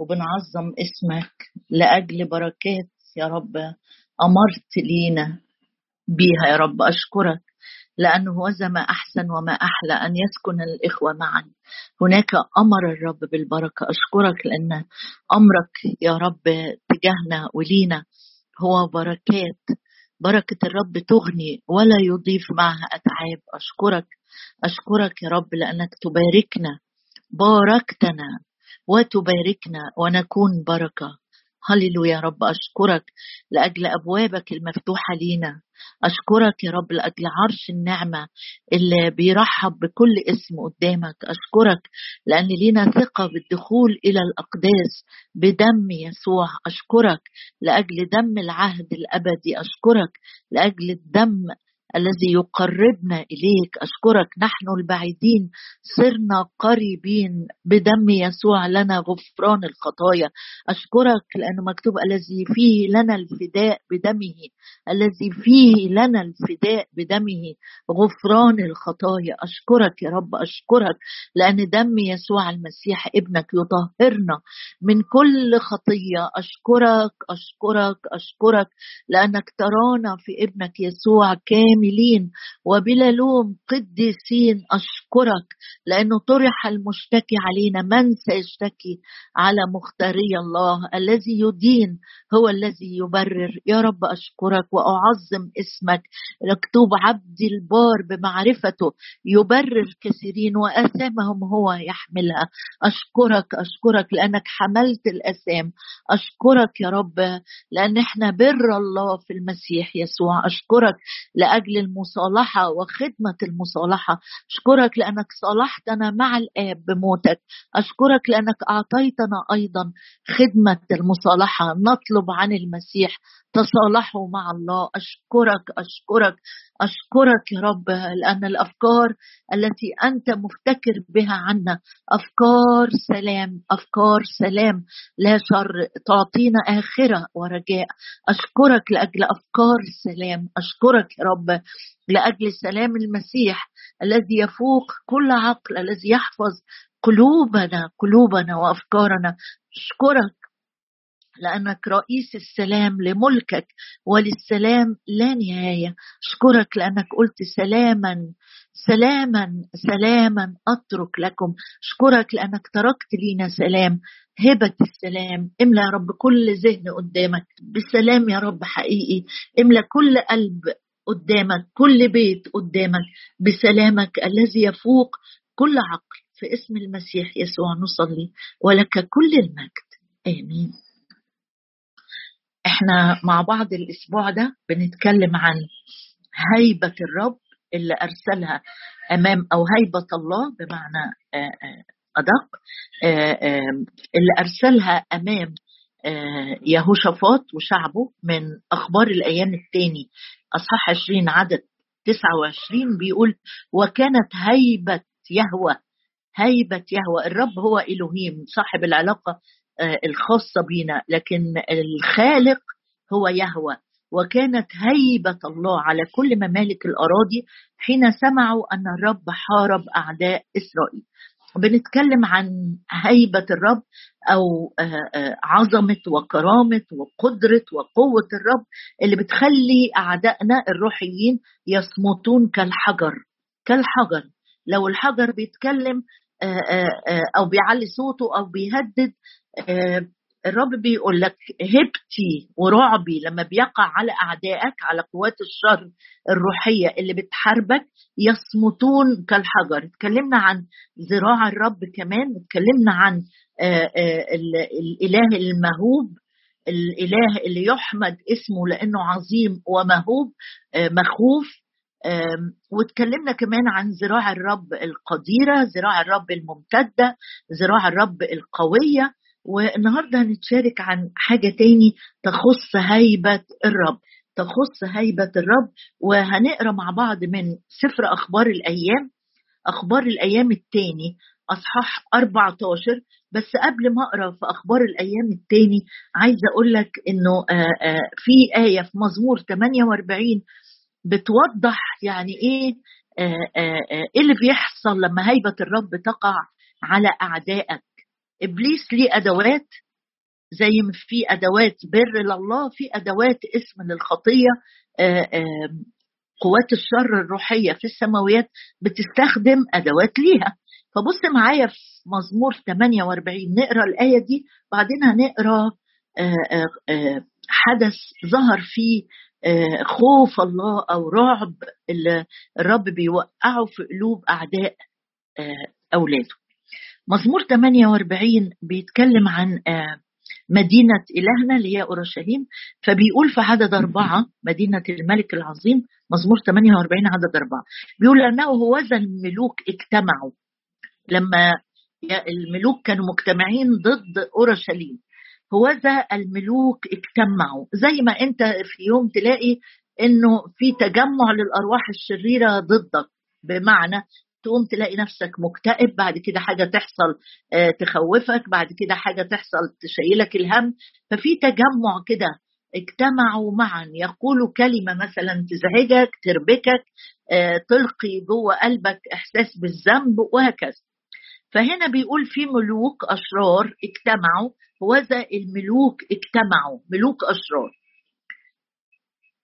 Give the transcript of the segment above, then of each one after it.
وبنعظم اسمك لأجل بركات يا رب أمرت لينا بيها يا رب. أشكرك لأنه هو ما أحسن وما أحلى أن يسكن الإخوة معا. هناك أمر الرب بالبركة. أشكرك لأن أمرك يا رب تجاهنا ولينا. هو بركات. بركة الرب تغني ولا يضيف معها أتعاب. أشكرك. أشكرك يا رب لأنك تباركنا باركتنا وتباركنا ونكون بركة. هللويا يا رب أشكرك لأجل أبوابك المفتوحة لينا. أشكرك يا رب لأجل عرش النعمة اللي بيرحب بكل اسم قدامك. أشكرك لأن لينا ثقة بالدخول إلى الأقداس بدم يسوع. أشكرك لأجل دم العهد الأبدي. أشكرك لأجل الدم الذي يقربنا إليك. أشكرك. نحن البعيدين. صرنا قريبين بدم يسوع لنا غفران الخطايا. أشكرك لأنه مكتوب الذي فيه لنا الفداء بدمه. الذي فيه لنا الفداء بدمه. غفران الخطايا. أشكرك يا رب. أشكرك لأن دم يسوع المسيح ابنك يطهرنا من كل خطية. أشكرك. أشكرك. أشكرك لأنك ترانا في ابنك يسوع كامل. كاملين وبلا لوم قديسين أشكرك لأنه طرح المشتكي علينا. من سيشتكي على مختاري الله؟ الذي يدين هو الذي يبرر. يا رب أشكرك وأعظم اسمك مكتوب عبدي البار بمعرفته يبرر كثيرين وآثامهم هو يحملها. أشكرك أشكرك لأنك حملت الأثام أشكرك يا رب لأن إحنا بر الله في المسيح يسوع. أشكرك لأجل لاجل المصالحة وخدمة المصالحة. أشكرك لأنك صالحتنا مع الآب بموتك. أشكرك لأنك أعطيتنا أيضا خدمة المصالحة. نطلب عن المسيح تصالحوا مع الله. أشكرك أشكرك أشكرك يا رب لأن الأفكار التي أنت مفتكر بها عنا أفكار سلام أفكار سلام. لا شر تعطينا آخرة ورجاء. أشكرك لأجل أفكار سلام. أشكرك يا رب. لأجل سلام المسيح الذي يفوق كل عقل الذي يحفظ قلوبنا قلوبنا وأفكارنا. أشكرك لأنك رئيس السلام لملكك وللسلام لا نهاية. أشكرك لأنك قلت سلاما سلاما سلاما أترك لكم. أشكرك لأنك تركت لينا سلام هبة السلام. املى يا رب كل ذهن قدامك. بالسلام يا رب حقيقي. املى كل قلب قدامك كل بيت قدامك. بسلامك الذي يفوق كل عقل. في اسم المسيح يسوع نصلي. ولك كل المجد. آمين. إحنا مع بعض الأسبوع ده بنتكلم عن هيبة الرب اللي أرسلها أمام أو هيبة الله بمعنى آه، آه، أدق آه، اللي أرسلها أمام يهوشافاط وشعبه من أخبار الأيام الثاني. أصحاح 20 عدد 29 بيقول وكانت هيبة يهوى هيبة يهوى. الرب هو إلهيم صاحب العلاقة آه، الخاصة بنا لكن الخالق هو يهوى. وكانت هيبة الله على كل ممالك الأراضي حين سمعوا أن الرب حارب أعداء إسرائيل. بنتكلم عن هيبة الرب أو آه، آه، عظمة وكرامة وقدرة وقوة الرب اللي بتخلي أعدائنا الروحيين يصمتون كالحجر. كالحجر. لو الحجر بيتكلم أو بيعلي صوته أو بيهدد آه، الرب بيقول لك هبتي ورعبي لما بيقع على أعدائك على قوات الشر الروحية اللي بتحاربك يصمتون كالحجر. اتكلمنا عن ذراع الرب كمان اتكلمنا عن آه، آه، الإله المهوب الإله اللي يحمد اسمه لأنه عظيم ومهوب مخوف. واتكلمنا كمان عن ذراع الرب القديرة ذراع الرب الممتدة ذراع الرب القوية. والنهاردة هنتشارك عن حاجة تاني تخص هيبة الرب تخص هيبة الرب وهنقرأ مع بعض من سفر أخبار الأيام أخبار الأيام التاني أصحاح 14 بس قبل ما أقرأ في أخبار الأيام التاني عايزة أقول لك إنه في آية في مزمور 48 بتوضح يعني إيه إيه اللي بيحصل لما هيبة الرب تقع على أعدائك. إبليس ليه أدوات زي ما في أدوات بر لله في أدوات اسم للخطية قوات الشر الروحية في السماويات بتستخدم أدوات ليها. فبص معايا في مزمور 48 نقرأ الآية دي بعدين هنقرأ حدث ظهر فيه خوف الله أو رعب اللي الرب بيوقعه في قلوب أعداء أولاده. مزمور 48 بيتكلم عن مدينة إلهنا اللي هي أورشليم فبيقول في عدد أربعة مدينة الملك العظيم مزمور 48 عدد أربعة. بيقول أنه هوذا الملوك اجتمعوا لما الملوك كانوا مجتمعين ضد أورشليم. هوذا الملوك اجتمعوا. زي ما أنت في يوم تلاقي إنه في تجمع للأرواح الشريرة ضدك بمعنى تقوم تلاقي نفسك مكتئب بعد كده حاجة تحصل آه، تخوفك بعد كده حاجة تحصل تشيلك الهم. ففي تجمع كده اجتمعوا معا. يقولوا كلمة مثلا تزعجك تربكك آه، تلقي جوه قلبك إحساس بالذنب وهكذا. فهنا بيقول في ملوك أشرار اجتمعوا. وذا الملوك اجتمعوا ملوك أشرار.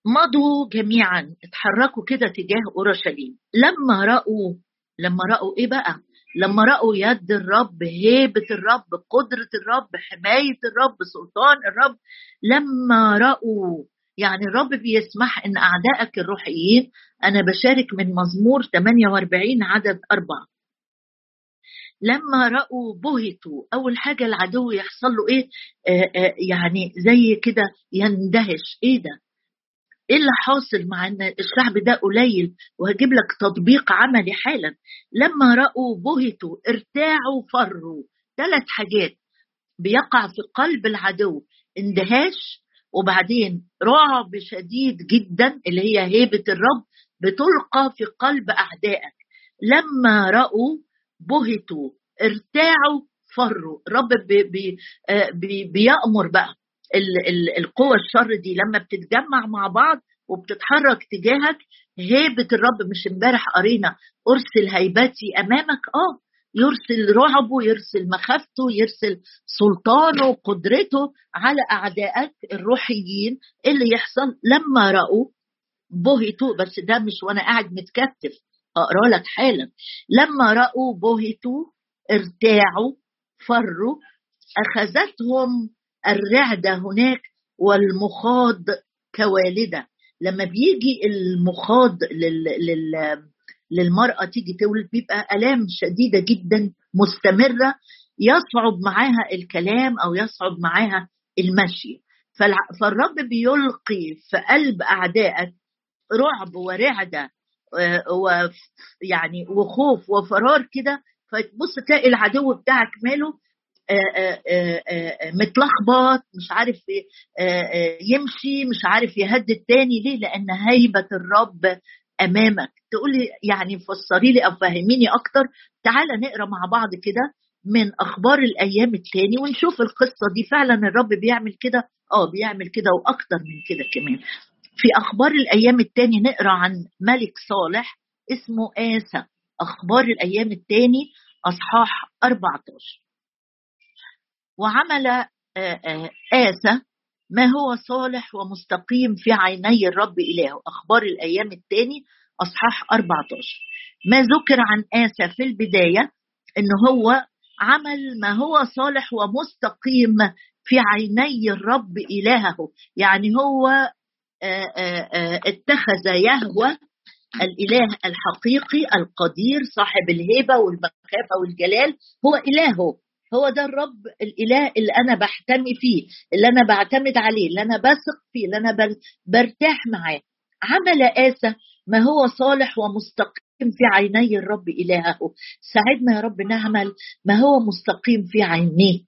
مضوا جميعا اتحركوا كده تجاه أورشليم. لما رأوا لما رأوا إيه بقى؟ لما رأوا يد الرب هيبة الرب قدرة الرب حماية الرب سلطان الرب لما رأوا يعني الرب بيسمح إن أعدائك الروحيين أنا بشارك من مزمور 48 عدد أربعة. لما رأوا بهتوا أول حاجة العدو يحصل له إيه؟ آآ آآ يعني زي كده يندهش. إيه ده؟ إيه اللي حاصل مع إن الشعب ده قليل وهجيب لك تطبيق عملي حالا؟ لما رأوا بهتوا ارتاعوا فروا. ثلاث حاجات. بيقع في قلب العدو اندهاش وبعدين رعب شديد جدا اللي هي هيبة الرب بتلقى في قلب أعدائك. لما رأوا بهتوا ارتاعوا فروا. الرب بي بي آه، بي بيأمر بقى. القوى الشر دي لما بتتجمع مع بعض وبتتحرك تجاهك هيبة الرب مش امبارح قرينا أرسل هيبتي أمامك آه يرسل رعبه يرسل مخافته يرسل سلطانه قدرته على أعدائك الروحيين اللي يحصل لما رأوا بهتوا بس ده مش وأنا قاعد متكتف أقرأ لك حالا. لما رأوا بهتوا ارتاعوا فروا أخذتهم الرعدة هناك والمخاض كوالدة. لما بيجي المخاض لل... لل... للمرأة تيجي تولد بيبقى آلام شديدة جدا مستمرة يصعب معاها الكلام أو يصعب معاها المشي. فالرب بيلقي في قلب أعدائك رعب ورعدة آه، ويعني وخوف وفرار كده فتبص تلاقي العدو بتاعك ماله متلخبط مش عارف يمشي مش عارف يهدد تاني ليه؟ لأن هيبة الرب أمامك. تقولي يعني فسري لي أو فهميني أكتر. تعالى نقرأ مع بعض كده من أخبار الأيام التاني ونشوف القصة دي. فعلا الرب بيعمل كده. آه بيعمل كده وأكتر من كده كمان. في أخبار الأيام التاني نقرأ عن ملك صالح اسمه آسى. أخبار الأيام التاني أصحاح 14 وعمل آه، آه، آسى ما هو صالح ومستقيم في عيني الرب إلهه. أخبار الأيام الثاني أصحاح 14 ما ذكر عن آسى في البداية إن هو عمل ما هو صالح ومستقيم في عيني الرب إلهه. يعني هو آه، اتخذ يهوى الإله الحقيقي القدير صاحب الهيبة والمخافة والجلال. هو إلهه. هو ده الرب الإله اللي أنا بحتمي فيه اللي أنا بعتمد عليه اللي أنا بثق فيه اللي أنا برتاح معاه. عمل آسى ما هو صالح ومستقيم في عيني الرب إلهه. ساعدنا يا رب نعمل ما هو مستقيم في عينيك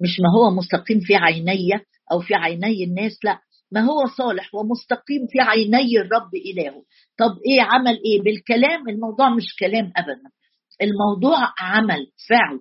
مش ما هو مستقيم في عيني أو في عيني الناس لا ما هو صالح ومستقيم في عيني الرب إلهه. طب إيه عمل إيه؟ بالكلام الموضوع مش كلام أبدا. الموضوع عمل فعل.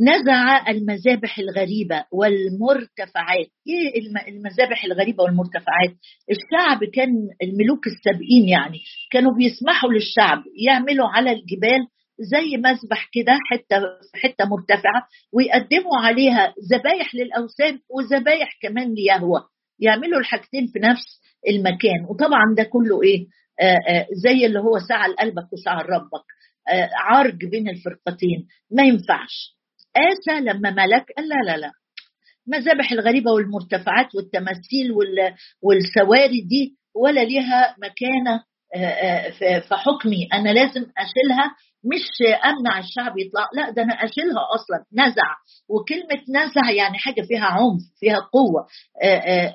نزع المذابح الغريبة والمرتفعات. إيه المذابح الغريبة والمرتفعات؟ الشعب كان الملوك السابقين يعني كانوا بيسمحوا للشعب يعملوا على الجبال زي مسبح كده حتة حتة مرتفعة ويقدموا عليها ذبايح للأوثان وذبايح كمان ليهوى يعملوا الحاجتين في نفس المكان. وطبعا ده كله إيه؟ آآ آآ زي اللي هو سعى لقلبك وسعى لربك عرج بين الفرقتين. ما ينفعش. آسى لما ملك. قال لا لا لا. المذابح الغريبة والمرتفعات والتماثيل والسواري دي ولا ليها مكانة في حكمي أنا لازم أشيلها. مش أمنع الشعب يطلع. لا ده أنا أشيلها أصلا. نزع. وكلمة نزع يعني حاجة فيها عنف فيها قوة.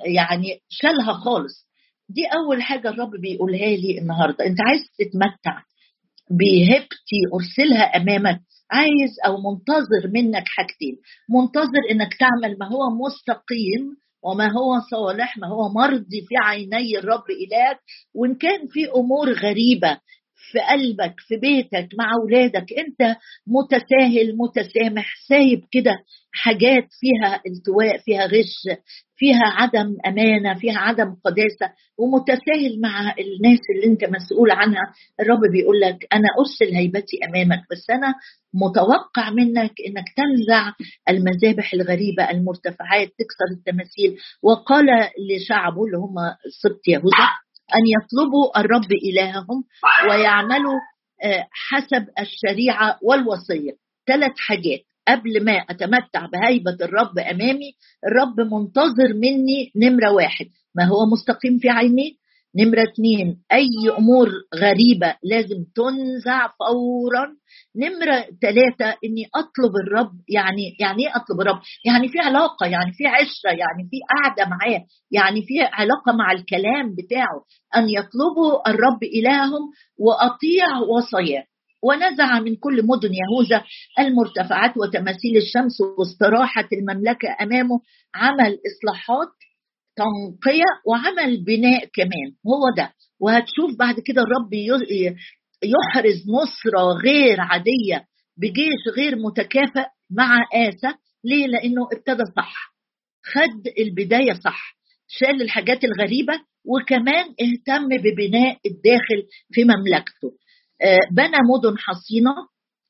يعني شالها خالص. دي أول حاجة الرب بيقولها لي النهارده. أنت عايز تتمتع. بهبتي أرسلها أمامك. عايز أو منتظر منك حاجتين. منتظر إنك تعمل ما هو مستقيم وما هو صالح ما هو مرضي في عيني الرب إلهك. وإن كان في أمور غريبة في قلبك في بيتك مع أولادك أنت متساهل متسامح سايب كده حاجات فيها التواء فيها غش فيها عدم أمانة فيها عدم قداسة ومتساهل مع الناس اللي أنت مسؤول عنها. الرب بيقول لك أنا أرسل هيبتي أمامك بس أنا متوقع منك إنك تنزع المذابح الغريبة المرتفعات تكسر التماثيل. وقال لشعبه اللي هم سبط يهوذا أن يطلبوا الرب إلههم ويعملوا حسب الشريعة والوصية. ثلاث حاجات. قبل ما أتمتع بهيبة الرب أمامي الرب منتظر مني نمرة واحد. ما هو مستقيم في عينيه نمرة اتنين أي أمور غريبة لازم تنزع فورا. نمرة ثلاثة إني أطلب الرب يعني يعني إيه أطلب الرب؟ يعني في علاقة يعني في عشرة يعني في قعدة معاه يعني في علاقة مع الكلام بتاعه. أن يطلبوا الرب إلههم وأطيع وصاياه. ونزع من كل مدن يهوذا المرتفعات وتماثيل الشمس واستراحة المملكة أمامه عمل إصلاحات تنقية وعمل بناء كمان. هو ده. وهتشوف بعد كده الرب يحرز نصرة غير عادية بجيش غير متكافئ مع آسى ليه؟ لأنه ابتدى صح. خد البداية صح. شال الحاجات الغريبة وكمان اهتم ببناء الداخل في مملكته. بنى مدن حصينة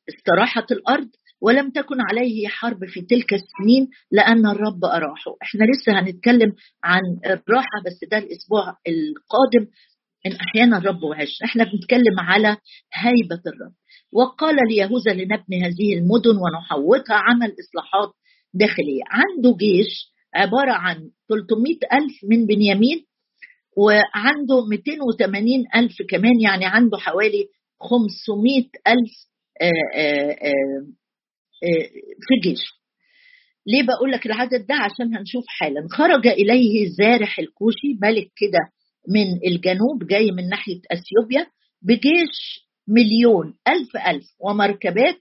استراحت الأرض ولم تكن عليه حرب في تلك السنين لأن الرب أراحه. إحنا لسه هنتكلم عن الراحة بس ده الأسبوع القادم. إن أحيانا الرب وعش إحنا بنتكلم على هيبة الرب. وقال ليهوذا لنبني هذه المدن ونحوطها عمل إصلاحات داخلية. عنده جيش عبارة عن 300 ألف من بنيامين وعنده 280 ألف كمان يعني عنده حوالي 500 ألف في الجيش. ليه بقول لك العدد ده؟ عشان هنشوف حالا. خرج إليه زارح الكوشي ملك كده من الجنوب جاي من ناحية أثيوبيا بجيش مليون ألف ألف ومركبات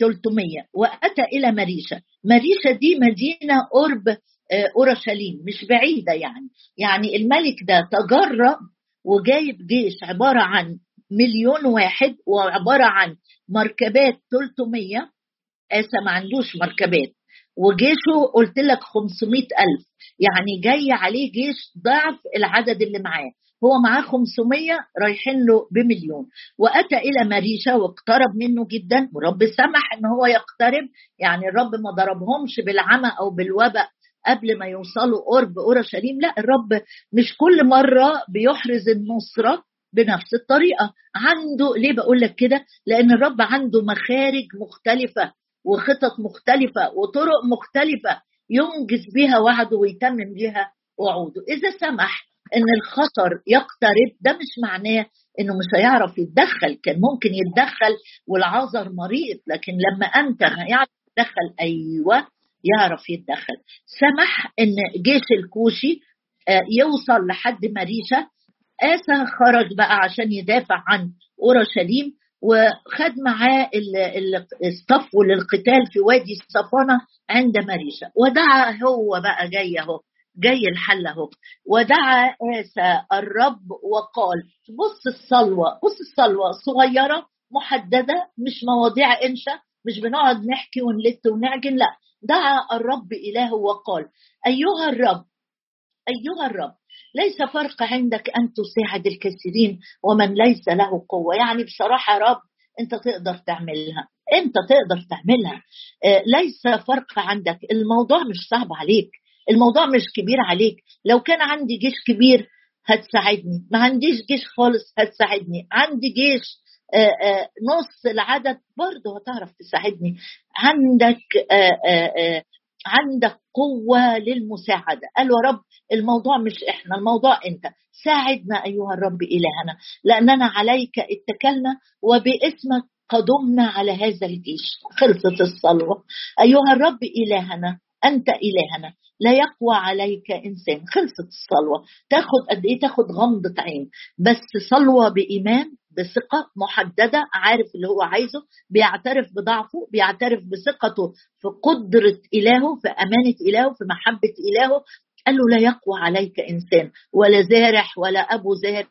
300 وأتى إلى مريشة مريشة دي مدينة قرب أورشليم مش بعيدة يعني. يعني الملك ده تجرأ وجايب جيش عبارة عن مليون واحد وعبارة عن مركبات 300 آسى ما عندوش مركبات. وجيشه قلت لك 500 ألف. يعني جاي عليه جيش ضعف العدد اللي معاه. هو معاه 500 رايحين له بمليون. وأتى إلى مريشه واقترب منه جدا. ورب سمح إن هو يقترب. يعني الرب ما ضربهمش بالعمى أو بالوباء قبل ما يوصلوا قرب أورشليم. لا الرب مش كل مرة بيحرز النصرة. بنفس الطريقة. عنده ليه بقول لك كده؟ لأن الرب عنده مخارج مختلفة وخطط مختلفة وطرق مختلفة ينجز بها وعده ويتمم بها وعوده. إذا سمح إن الخطر يقترب ده مش معناه إنه مش هيعرف يتدخل. كان ممكن يتدخل والعذر مريض لكن لما أنت هيعرف يتدخل أيوه يعرف يتدخل. سمح إن جيش الكوشي يوصل لحد مريشة آسى خرج بقى عشان يدافع عن أورشليم وخد معاه الصف للقتال في وادي الصفانة عند مريشة ودعا هو بقى جاي أهو جاي الحل أهو. ودعا آسى الرب وقال بص الصلوة بص الصلوة صغيرة محددة مش مواضيع إنشا مش بنقعد نحكي ونلت ونعجن لا. دعا الرب إلهه وقال أيها الرب أيها الرب ليس فرق عندك أن تساعد الكثيرين ومن ليس له قوة. يعني بصراحة يا رب أنت تقدر تعملها أنت تقدر تعملها. آه، ليس فرق عندك. الموضوع مش صعب عليك الموضوع مش كبير عليك. لو كان عندي جيش كبير هتساعدني ما عنديش جيش خالص هتساعدني. عندي جيش آآ آآ نص العدد برضه هتعرف تساعدني. عندك عندك قوة للمساعدة. قال يا رب الموضوع مش إحنا الموضوع أنت. ساعدنا أيها الرب إلهنا لأننا عليك اتكلنا وباسمك قدمنا على هذا الجيش. خلصت الصلوة. أيها الرب إلهنا أنت إلهنا. لا يقوى عليك إنسان. خلصت الصلوة. تاخد قد إيه؟ تاخد غمضة عين. بس صلوة بإيمان بثقة محددة عارف اللي هو عايزه بيعترف بضعفه بيعترف بثقته في قدرة إلهه في أمانة إلهه في محبة إلهه. قال له لا يقوى عليك إنسان ولا زارح ولا أبو زارح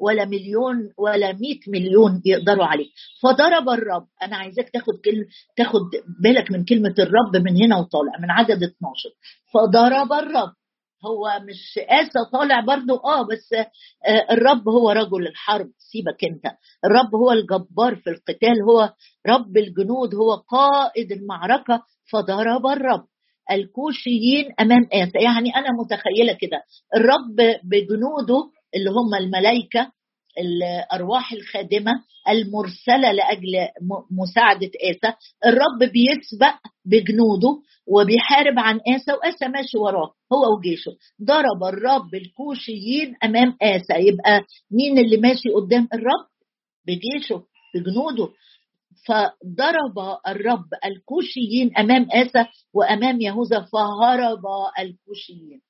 ولا مليون ولا مئة مليون يقدروا عليه فضرب الرب. أنا عايزاك تاخد كلمه تاخد بالك من كلمة الرب من هنا وطالع من عدد 12 فضرب الرب. هو مش آسى طالع برضو آه بس آه الرب هو رجل الحرب سيبك أنت. الرب هو الجبار في القتال هو رب الجنود هو قائد المعركة فضرب الرب. الكوشيين أمام آسى. يعني أنا متخيلة كده الرب بجنوده اللي هم الملائكة الأرواح الخادمة المرسلة لأجل مساعدة اسى الرب بيسبق بجنوده وبيحارب عن اسى واسى ماشي وراه هو وجيشه. ضرب الرب الكوشيين أمام اسى يبقى مين اللي ماشي قدام الرب؟ بجيشه بجنوده. فضرب الرب الكوشيين أمام اسى وأمام يهوذا فهرب الكوشيين.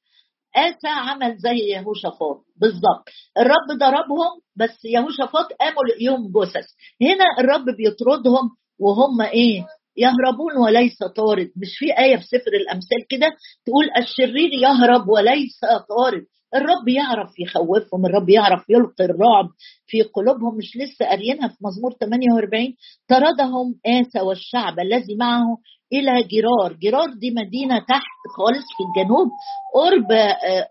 آسى عمل زي يهوشافاط. بالظبط. الرب ضربهم بس يهوشافاط قاموا لقيهم جثث. هنا الرب بيطردهم وهم إيه؟ يهربون وليس طارد. مش في آية في سفر الأمثال كده تقول الشرير يهرب وليس طارد. الرب يعرف يخوفهم الرب يعرف يلقي الرعب في قلوبهم. مش لسه قاريينها في مزمور 48 طردهم آسى والشعب الذي معه إلى جرار. جرار دي مدينة تحت خالص في الجنوب قرب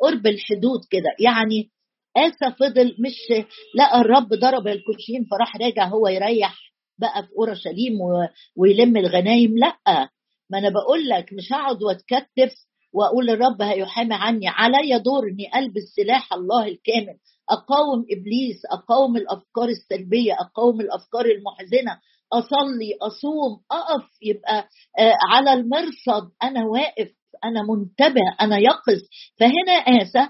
قرب الحدود كده. يعني آسى فضل مش لقى الرب ضرب الكوشين فراح راجع هو يريح بقى في أورشليم ويلم الغنايم. لأ ما أنا بقول لك مش هقعد وأتكتف وأقول الرب هيحامي عني. علي دور إني ألبس سلاح الله الكامل. أقاوم إبليس أقاوم الأفكار السلبية أقاوم الأفكار المحزنة. أصلي أصوم أقف يبقى على المرصد أنا واقف أنا منتبه أنا يقظ. فهنا اسى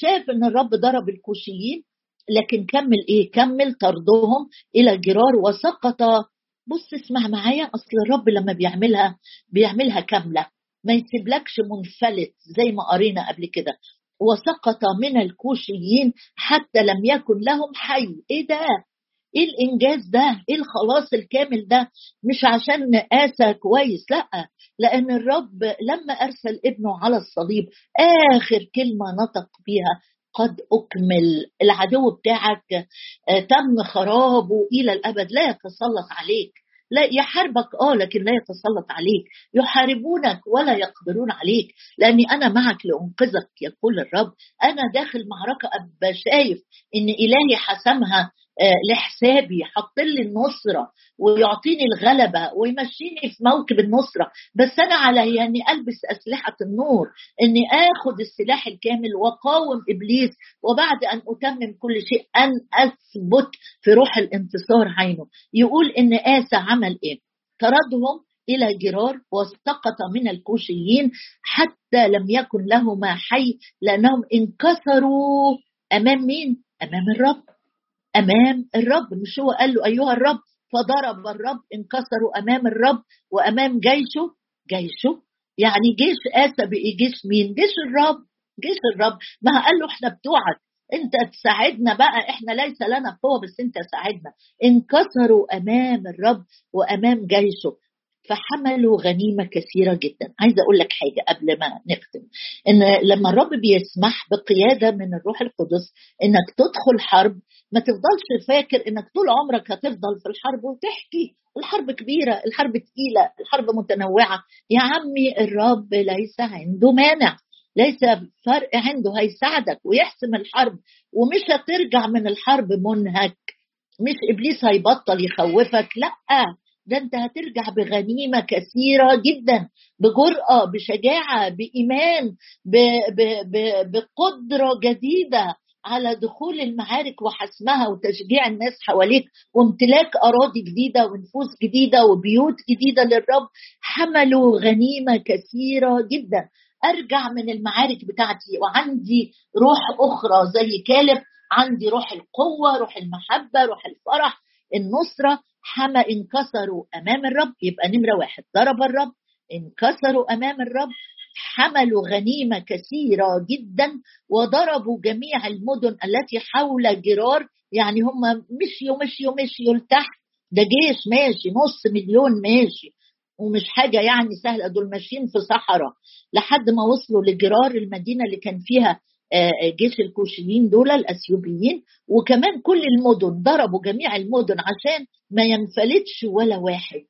شاف إن الرب ضرب الكوشيين لكن كمل إيه؟ كمل طردهم إلى جرار وسقط. بص اسمع معايا أصل الرب لما بيعملها بيعملها كاملة. ما يسيبلكش منفلت زي ما قرينا قبل كده. وسقط من الكوشيين حتى لم يكن لهم حي. إيه ده؟ إيه الإنجاز ده؟ إيه الخلاص الكامل ده؟ مش عشان قاسى كويس لأ لأن الرب لما أرسل ابنه على الصليب آخر كلمة نطق بيها قد أكمل. العدو بتاعك تم خرابه إلى الأبد لا يتسلط عليك. لا يحاربك آه لكن لا يتسلط عليك. يحاربونك ولا يقدرون عليك. لأني أنا معك لأنقذك يقول الرب. أنا داخل معركة ابقى شايف إن إلهي حسمها لحسابي حط لي النصرة ويعطيني الغلبة ويمشيني في موكب النصرة. بس أنا علي اني ألبس أسلحة النور إني آخذ السلاح الكامل وأقاوم إبليس وبعد أن أتمم كل شيء أن أثبت في روح الانتصار عينه. يقول إن آسى عمل إيه؟ طردهم إلى جرار واستقط من الكوشيين حتى لم يكن لهما حي لأنهم انكسروا أمام مين؟ أمام الرب. أمام الرب. مش هو قال له أيها الرب فضرب الرب انكسروا أمام الرب وأمام جيشه. جيشه؟ يعني جيش آسى بقي جيش مين؟ جيش الرب. جيش الرب. ما قال له إحنا بتوعك. أنت تساعدنا بقى. إحنا ليس لنا قوة بس أنت ساعدنا. انكسروا أمام الرب وأمام جيشه. فحملوا غنيمة كثيرة جدا. عايزة أقول لك حاجة قبل ما نختم. إن لما الرب بيسمح بقيادة من الروح القدس إنك تدخل حرب ما تفضلش فاكر إنك طول عمرك هتفضل في الحرب وتحكي. الحرب كبيرة الحرب تقيلة الحرب متنوعة. يا عمي الرب ليس عنده مانع. ليس فرق عنده هيساعدك ويحسم الحرب. ومش هترجع من الحرب منهك. مش إبليس هيبطل يخوفك لأ. ده انت هترجع بغنيمة كثيرة جدا بجرأة بشجاعة بإيمان ب ب ب بقدرة جديدة على دخول المعارك وحسمها وتشجيع الناس حواليك وامتلاك أراضي جديدة ونفوس جديدة وبيوت جديدة للرب. حملوا غنيمة كثيرة جدا. أرجع من المعارك بتاعتي وعندي روح أخرى زي كالب عندي روح القوة روح المحبة روح الفرح النصرة. حما انكسروا أمام الرب يبقى نمرة واحد. ضرب الرب انكسروا أمام الرب حملوا غنيمة كثيرة جدا وضربوا جميع المدن التي حول جرار يعني هم مشيوا مشيوا مشيوا لتحت. ده جيش ماشي نص مليون ماشي. ومش حاجة يعني سهلة دول ماشيين في صحراء. لحد ما وصلوا لجرار المدينة اللي كان فيها جيش الكوشيين دول الأثيوبيين وكمان كل المدن ضربوا جميع المدن عشان ما ينفلتش ولا واحد.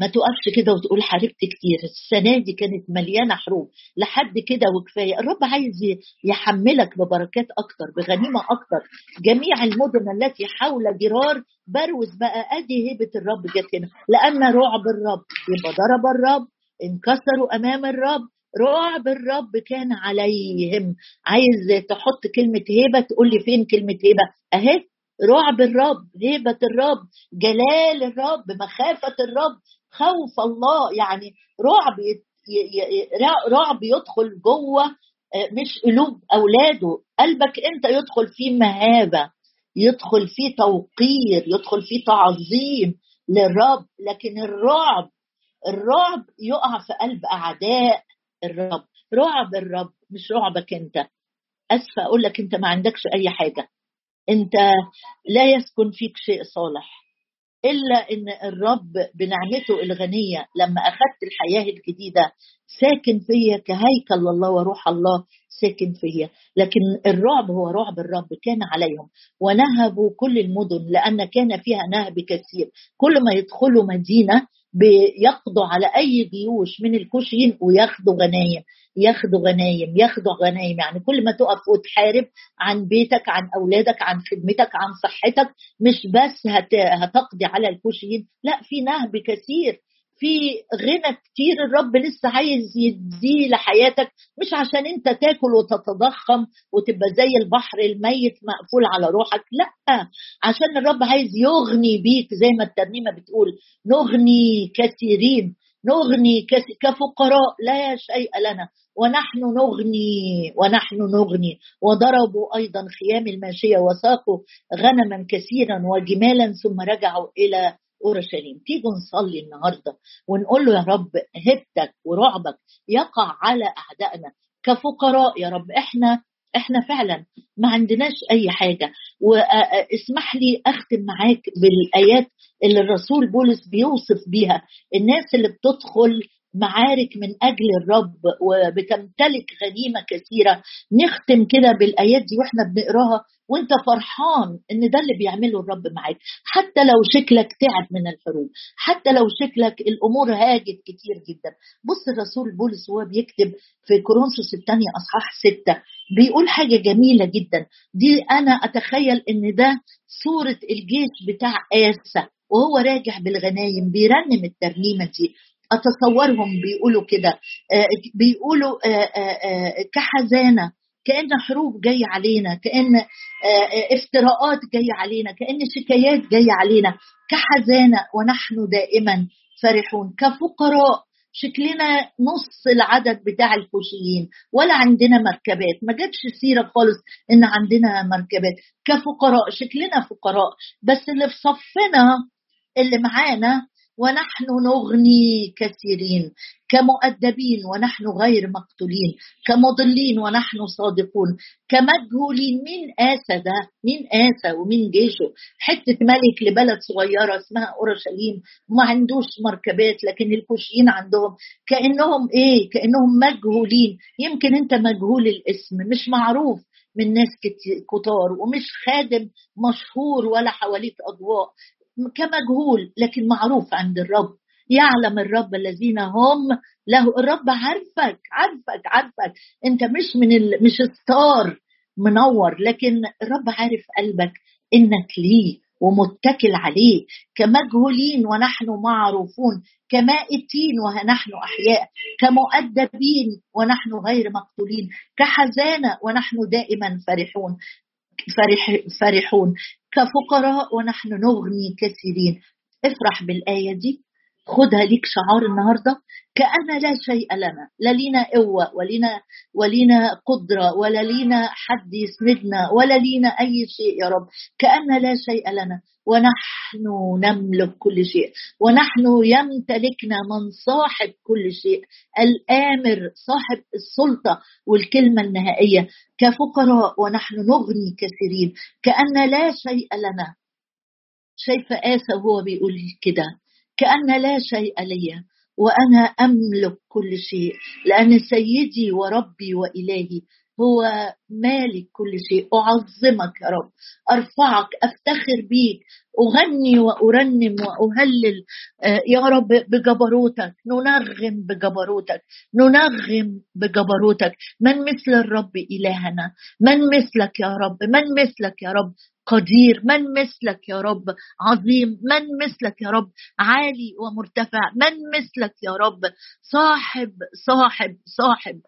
ما تقفش كده وتقول حاربت كتير. السنة دي كانت مليانة حروب. لحد كده وكفاية. الرب عايز يحملك ببركات أكتر بغنيمة أكتر. جميع المدن التي حول جرار بروز بقى أدي هبة الرب جت هنا. لأن رعب الرب يبقى ضرب الرب انكسروا أمام الرب رعب الرب كان عليهم. عايز تحط كلمة هبة تقول لي فين كلمة هبة أهي رعب الرب هيبة الرب جلال الرب مخافة الرب خوف الله. يعني رعب رعب يدخل جوه آه، مش قلوب أولاده. قلبك أنت يدخل فيه مهابة يدخل فيه توقير يدخل فيه تعظيم للرب. لكن الرعب الرعب يقع في قلب أعداء. الرب. رعب الرب مش رعبك انت. آسفة أقول لك انت ما عندكش أي حاجة. انت لا يسكن فيك شيء صالح. إلا إن الرب بنعمته الغنية لما أخذت الحياة الجديدة ساكن فيا كهيكل الله وروح الله ساكن فيا. لكن الرعب هو رعب الرب كان عليهم. ونهبوا كل المدن لأن كان فيها نهب كثير. كل ما يدخلوا مدينة بيقضوا على أي جيوش من الكوشيين وياخدوا غنايم ياخدوا غنايم ياخدوا غنايم. يعني كل ما تقف وتحارب عن بيتك عن أولادك عن خدمتك عن صحتك مش بس هت... هتقضي على الكوشيين لا في نهب كثير. في غنى كتير الرب لسه عايز يديه لحياتك مش عشان انت تاكل وتتضخم وتبقى زي البحر الميت مقفول على روحك لا عشان الرب عايز يغني بيك زي ما الترنيمة بتقول نغني كثيرين نغني كفقراء لا شيء لنا ونحن نغني ونحن نغني وضربوا أيضا خيام الماشية وساقوا غنما كثيرا وجمالا ثم رجعوا إلى أورشليم. تيجوا نصلي النهارده ونقول له يا رب هبتك ورعبك يقع على أعدائنا. كفقراء يا رب إحنا إحنا فعلا ما عندناش أي حاجة. واسمح لي أختم معاك بالآيات اللي الرسول بولس بيوصف بيها. الناس اللي بتدخل معارك من أجل الرب وبتمتلك غنيمة كثيرة. نختم كده بالآيات دي وإحنا بنقراها وإنت فرحان إن ده اللي بيعمله الرب معاك. حتى لو شكلك تعب من الحروب حتى لو شكلك الأمور هاجت كتير جدا. بص الرسول بولس وهو بيكتب في كورنثوس الثانية أصحاح ستة بيقول حاجة جميلة جدا. دي أنا أتخيل إن ده صورة الجيش بتاع آسى وهو راجع بالغنايم بيرنم الترنيمة دي. أتصورهم بيقولوا كده. آه، بيقولوا آه، آه، كحزانة كأن حروب جاية علينا كأن افتراءات جاية علينا كأن شكايات جاية علينا. كحزانة ونحن دائما فرحون. كفقراء شكلنا نص العدد بتاع الكوشيين ولا عندنا مركبات. ما جاتش سيرة خالص إن عندنا مركبات. كفقراء شكلنا فقراء بس اللي في صفنا اللي معانا ونحن نغني كثيرين كمؤدبين ونحن غير مقتولين كمضلين ونحن صادقون كمجهولين مين آسى ده مين آسى ومين جيشه. حتة ملك لبلد صغيرة اسمها أورشليم ما عندوش مركبات لكن الكوشيين عندهم. كأنهم إيه؟ كأنهم مجهولين. يمكن أنت مجهول الاسم مش معروف من ناس كتار ومش خادم مشهور ولا حواليك أضواء. كمجهول لكن معروف عند الرب. يعلم الرب الذين هم له. الرب عارفك عارفك عارفك. انت مش من ال... مش ستار منور لكن الرب عارف قلبك إنك ليه ومتكل عليه. كمجهولين ونحن معروفون كمائتين ونحن أحياء كمؤدبين ونحن غير مقتولين كحزانة ونحن دائما فرحون. فرح فرحون. كفقراء ونحن نغني كثيرين. افرح بالآية دي. خدها ليك شعار النهارده. كأن لا شيء لنا. لا لينا قوة ولينا ولينا قدرة ولا لينا حد يسندنا ولا لينا أي شيء يا رب. كأن لا شيء لنا. ونحن نملك كل شيء. ونحن يمتلكنا من صاحب كل شيء. الآمر صاحب السلطة والكلمة النهائية. كفقراء ونحن نغني كثيرين كأن لا شيء لنا. شايفة آسى وهو بيقول كده. كأن لا شيء لي وأنا أملك كل شيء لأن سيدي وربي وإلهي هو مالك كل شيء. أعظمك يا رب. أرفعك أفتخر بيك. أغني وأرنم وأهلل آه، يا رب بجبروتك. ننغم بجبروتك. ننغم بجبروتك. من مثل الرب إلهنا؟ من مثلك يا رب؟ من مثلك يا رب قدير؟ من مثلك يا رب عظيم؟ من مثلك يا رب عالي ومرتفع؟ من مثلك يا رب صاحب صاحب صاحب؟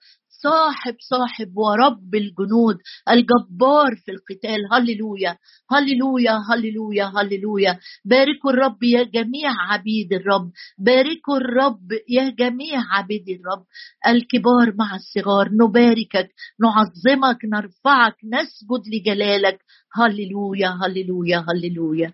صاحب صاحب ورب الجنود الجبار في القتال. هللويا هللويا هللويا هللويا. باركوا الرب يا جميع عبيد الرب. باركوا الرب يا جميع عبيد الرب. الكبار مع الصغار نباركك نعظمك نرفعك نسجد لجلالك. هللويا هللويا هللويا.